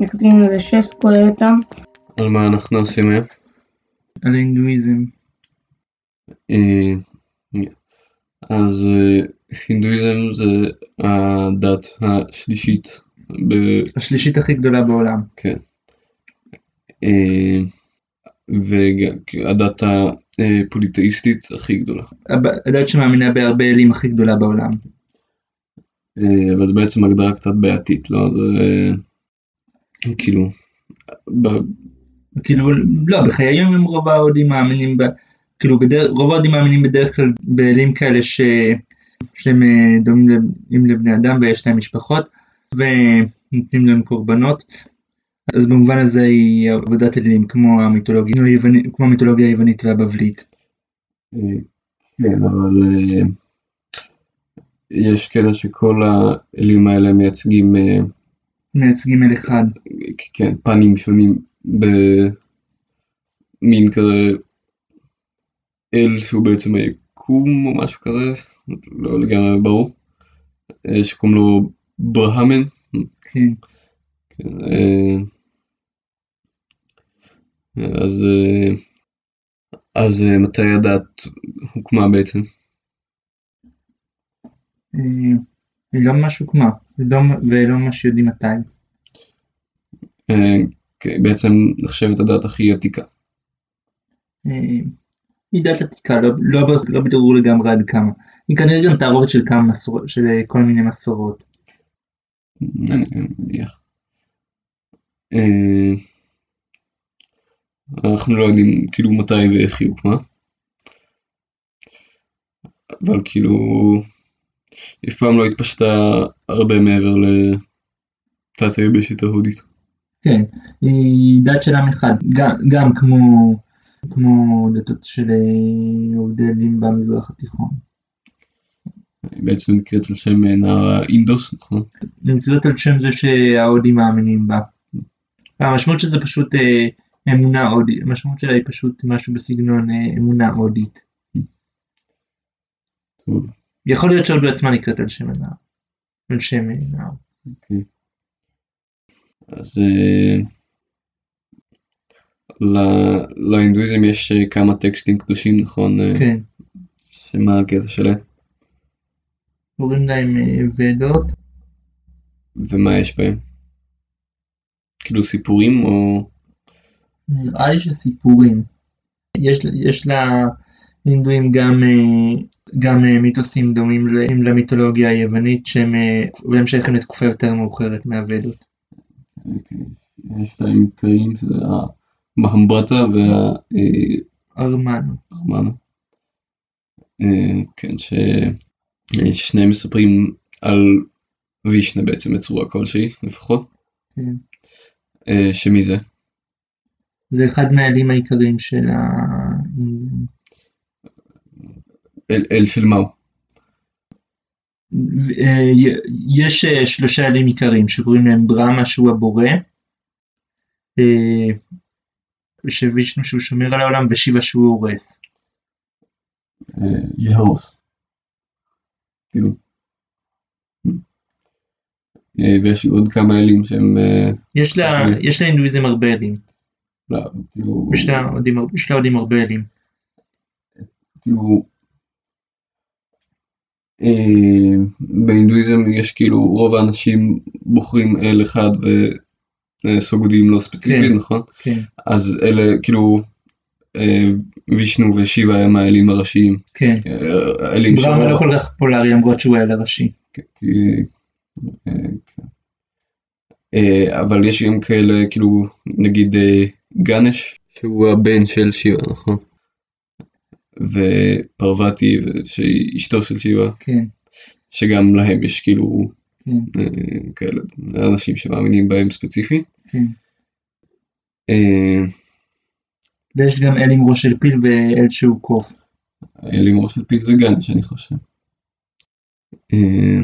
מקטעים לזה שש כולל אותם. על מה אנחנו עושים היום? על הינדואיזם. אה, אז אה, הינדואיזם זה הדת השלישית, ב- השלישית הכי גדולה בעולם. כן. אה, והדת הפוליטאיסטית הכי גדולה. הדת שמאמינה בהרבה אלים הכי גדולה בעולם. אה, אבל זה בעצם הגדרה קצת בעייתית, לא? זה אה, כאילו, ב- כאילו, לא, בחיי היום הם רוב ההודים מאמינים ב... כאילו, בדרך, רוב ההודים מאמינים בדרך כלל באלים כאלה ש... שהם אה, דומים לב- לבני אדם ויש להם משפחות ונותנים להם קורבנות. אז במובן הזה היא עבודת אלים כמו המיתולוגיה, כמו המיתולוגיה היוונית והבבלית. אה, כן, אבל אה, יש כאלה שכל האלים האלה מייצגים, מייצגים אל אחד. כן, פנים שונים במין כזה אל שהוא בעצם היקום או משהו כזה, לא לגמרי ברור, אה, שקוראים לו ברהמן, כן. כן, אה, אז, אה, אז מתי הדת הוקמה בעצם? היא לא ממש הוקמה, ולא ממש יודעים מתי. אה, בעצם נחשבת הדת הכי עתיקה. אה, היא דת עתיקה, לא, לא, לא ברור לגמרי עד כמה. היא כנראה גם תערובת של מסורות, של אה, כל מיני מסורות. אני מניח. אנחנו לא יודעים כאילו מתי ואיך היא הוקמה. אבל כאילו אף פעם לא התפשטה הרבה מעבר לתת היבשת ההודית. כן, היא דת של עם אחד, גם, גם כמו, כמו דתות של אה, עובדי אלים במזרח התיכון. היא בעצם נקראת על שם נהר האינדוס, נכון? היא נקראת על שם זה שההודים מאמינים בה. המשמעות של זה פשוט אה, אמונה הודית, המשמעות שלה היא פשוט משהו בסגנון אה, אמונה הודית. יכול להיות שהודו עצמה נקראת על שם הנהר. על שם אה, נהר. אז אה, להינדואיזם יש אה, כמה טקסטים קדושים, נכון? אה, כן. שמה הקטע שלהם? קוראים להם ודות. ומה יש בהם? כאילו סיפורים או... נראה לי שסיפורים. יש, יש להינדואים גם, גם מיתוסים דומים למיתולוגיה היוונית שהם שייכים לתקופה יותר מאוחרת מהוודות. יש את העיקריים, שזה המהמברטה ארמנו. והרמנה. אה, כן, ש- ששניהם מספרים על וישנה בעצם בצורה כלשהי לפחות. כן. אה, שמי זה? זה אחד מהאלים העיקריים של ההינדואים. אל, אל של מה הוא? אה, יש אה, שלושה אלים עיקריים שקוראים להם ברמה שהוא הבורא, אה, ושווישנו שהוא שומר על העולם ושיבה שהוא הורס. אה, יהרוס. כאילו. אה, ויש עוד כמה אלים שהם... אה, יש לה-. יש להינדואיזם הרבה אלים. לא, כאילו... יש לה עוד עם- יש לה עוד עם הרבה אלים. כאילו, אה, בהינדואיזם יש כאילו רוב האנשים בוחרים אל אחד וסוגדים לו ספציפית, כן. נכון? כן, אז אלה כאילו אה, וישנו ושיבה הם האלים הראשיים. כן. אה, האלים ברמה שרוב- לא כל כך פופולרי למרות שהוא האל הראשי. אה, כן. אה, אבל יש גם כאלה כאילו נגיד אה, גנש שהוא הבן של שיבה נכון? ופרווטי שהיא אשתו של שיבה כן, שגם להם יש כאילו כן, אה, כאלה אנשים שמאמינים בהם ספציפית. כן. אה, ויש גם אל עם ראש של פיל ואל שהוא קוף. לימור של פיל זה גנש אני חושב. אה,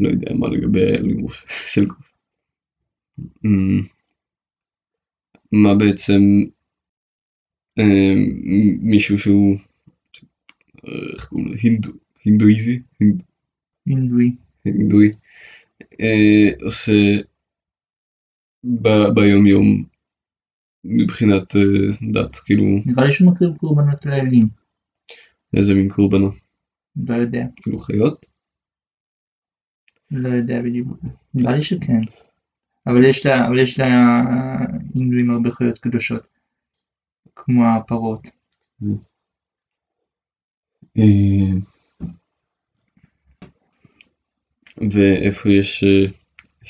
לא יודע מה לגבי לימור של קוף. מה בעצם מישהו שהוא איך קוראים לו? הינדו, הינדואיזי? הינד- הינדואי. הינדואי אה, עושה ב- ביום יום מבחינת אה, דת, כאילו נראה לי שהוא מקריב קורבנות לאלים. איזה מין קורבנות, לא יודע. כאילו חיות? לא יודע בדיוק. נראה לי שכן. אבל יש לה, אבל יש לה הינדואים הרבה חיות קדושות. כמו הפרות. אה, ואיפה יש אה,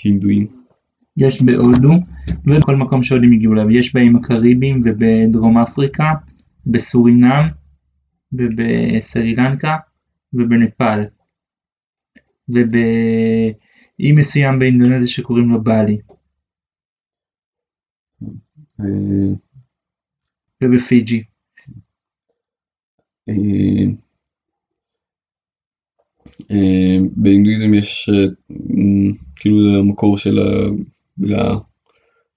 הינדואים? יש בהודו ובכל מקום שהודים הגיעו אליו. יש באיים הקריביים ובדרום אפריקה, בסורינם ובסרי לנקה ובנפאל. ובאי מסוים באינדונזיה שקוראים לו באלי. אה, ובפיג'י. אה, בהינדואיזם יש אה, כאילו זה המקור של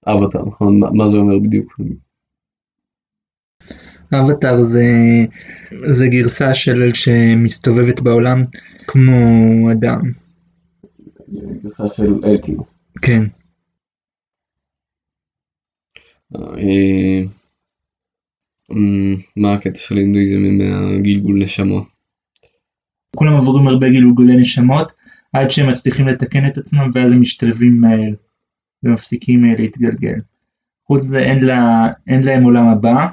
אבטר, נכון? מה- זה אומר בדיוק? אבטאר זה, זה גרסה של שמסתובבת בעולם כמו אדם. גרסה של אל כאילו. כן. אה, מה הקטע של ההינדואיזם עם הגלגול נשמות? כולם עוברים הרבה גלגולי נשמות עד שהם מצליחים לתקן את עצמם ואז הם משתלבים האל ומפסיקים אה, להתגלגל. חוץ מזה אין, לה, אין להם עולם הבא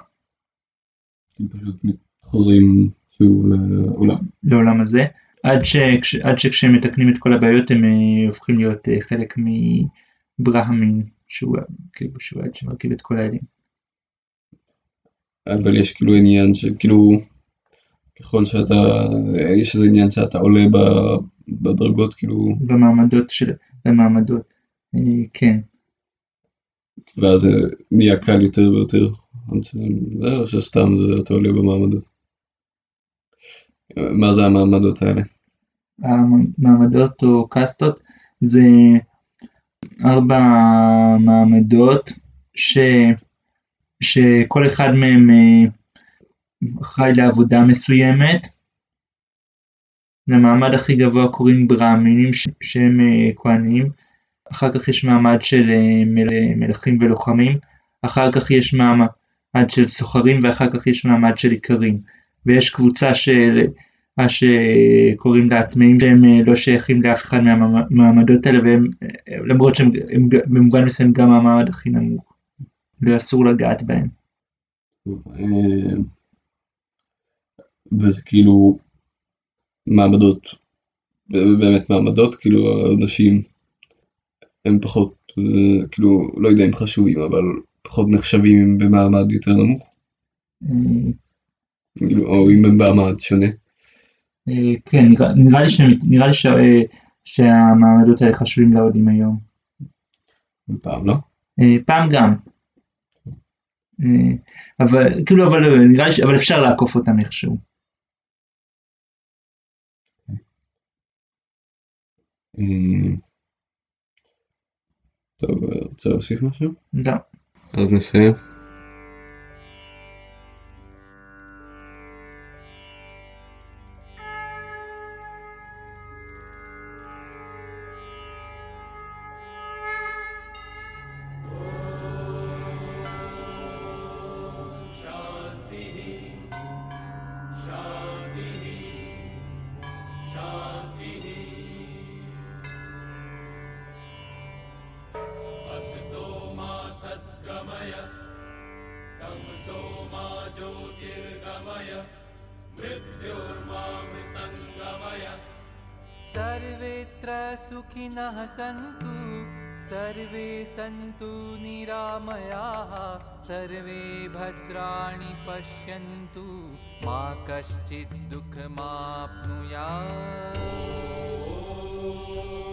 הם פשוט חוזרים שוב לעולם. לעולם הזה עד, שכש, עד שכשהם מתקנים את כל הבעיות הם אה, הופכים להיות אה, חלק מברהמין שהוא כאילו שהוא העד שמרכיב את כל האלים. אבל יש כאילו עניין שכאילו ככל שאתה, יש איזה עניין שאתה עולה בדרגות כאילו, במעמדות של במעמדות אה, כן ואז זה נהיה קל יותר ויותר. זה או שסתם זה אתה עולה במעמדות. מה זה המעמדות האלה? המעמדות או קאסטות זה ארבע מעמדות ש, שכל אחד מהם אה, אחראי לעבודה מסוימת. למעמד הכי גבוה קוראים ברהמינים שהם אה, כהנים, אחר כך יש מעמד של אה, מל- מלכים ולוחמים, אחר כך יש מעמד של סוחרים ואחר כך יש מעמד של איכרים. ויש קבוצה של מה שקוראים לה הטמאים שהם אה, לא שייכים לאף אחד מהמעמדות האלה והם אה, למרות שהם הם במובן מסוים גם המעמד הכי נמוך ואסור לגעת בהם. וזה כאילו מעמדות, באמת מעמדות, כאילו האנשים הם פחות, כאילו לא יודע אם חשובים, אבל פחות נחשבים במעמד יותר נמוך, אה, כאילו, או אם הם במעמד שונה. אה, כן, נראה, לי, שהם, נראה לי ש, אה, שהמעמדות האלה חשובים להודים היום. פעם לא? אה, פעם גם. אבל כאילו אבל נראה לי ש... אבל אפשר לעקוף אותם איכשהו. טוב, אה, רוצה להוסיף משהו? לא. אז נסיים. तमसो मा ज्योतिर्गमय मृत्योर्मामृतङ्गमय। सर्वेऽत्र सुखिनः सन्तु सर्वे सन्तु निरामयाः सर्वे भद्राणि पश्यन्तु मा कश्चित् दुःखमाप्नुयात्। यो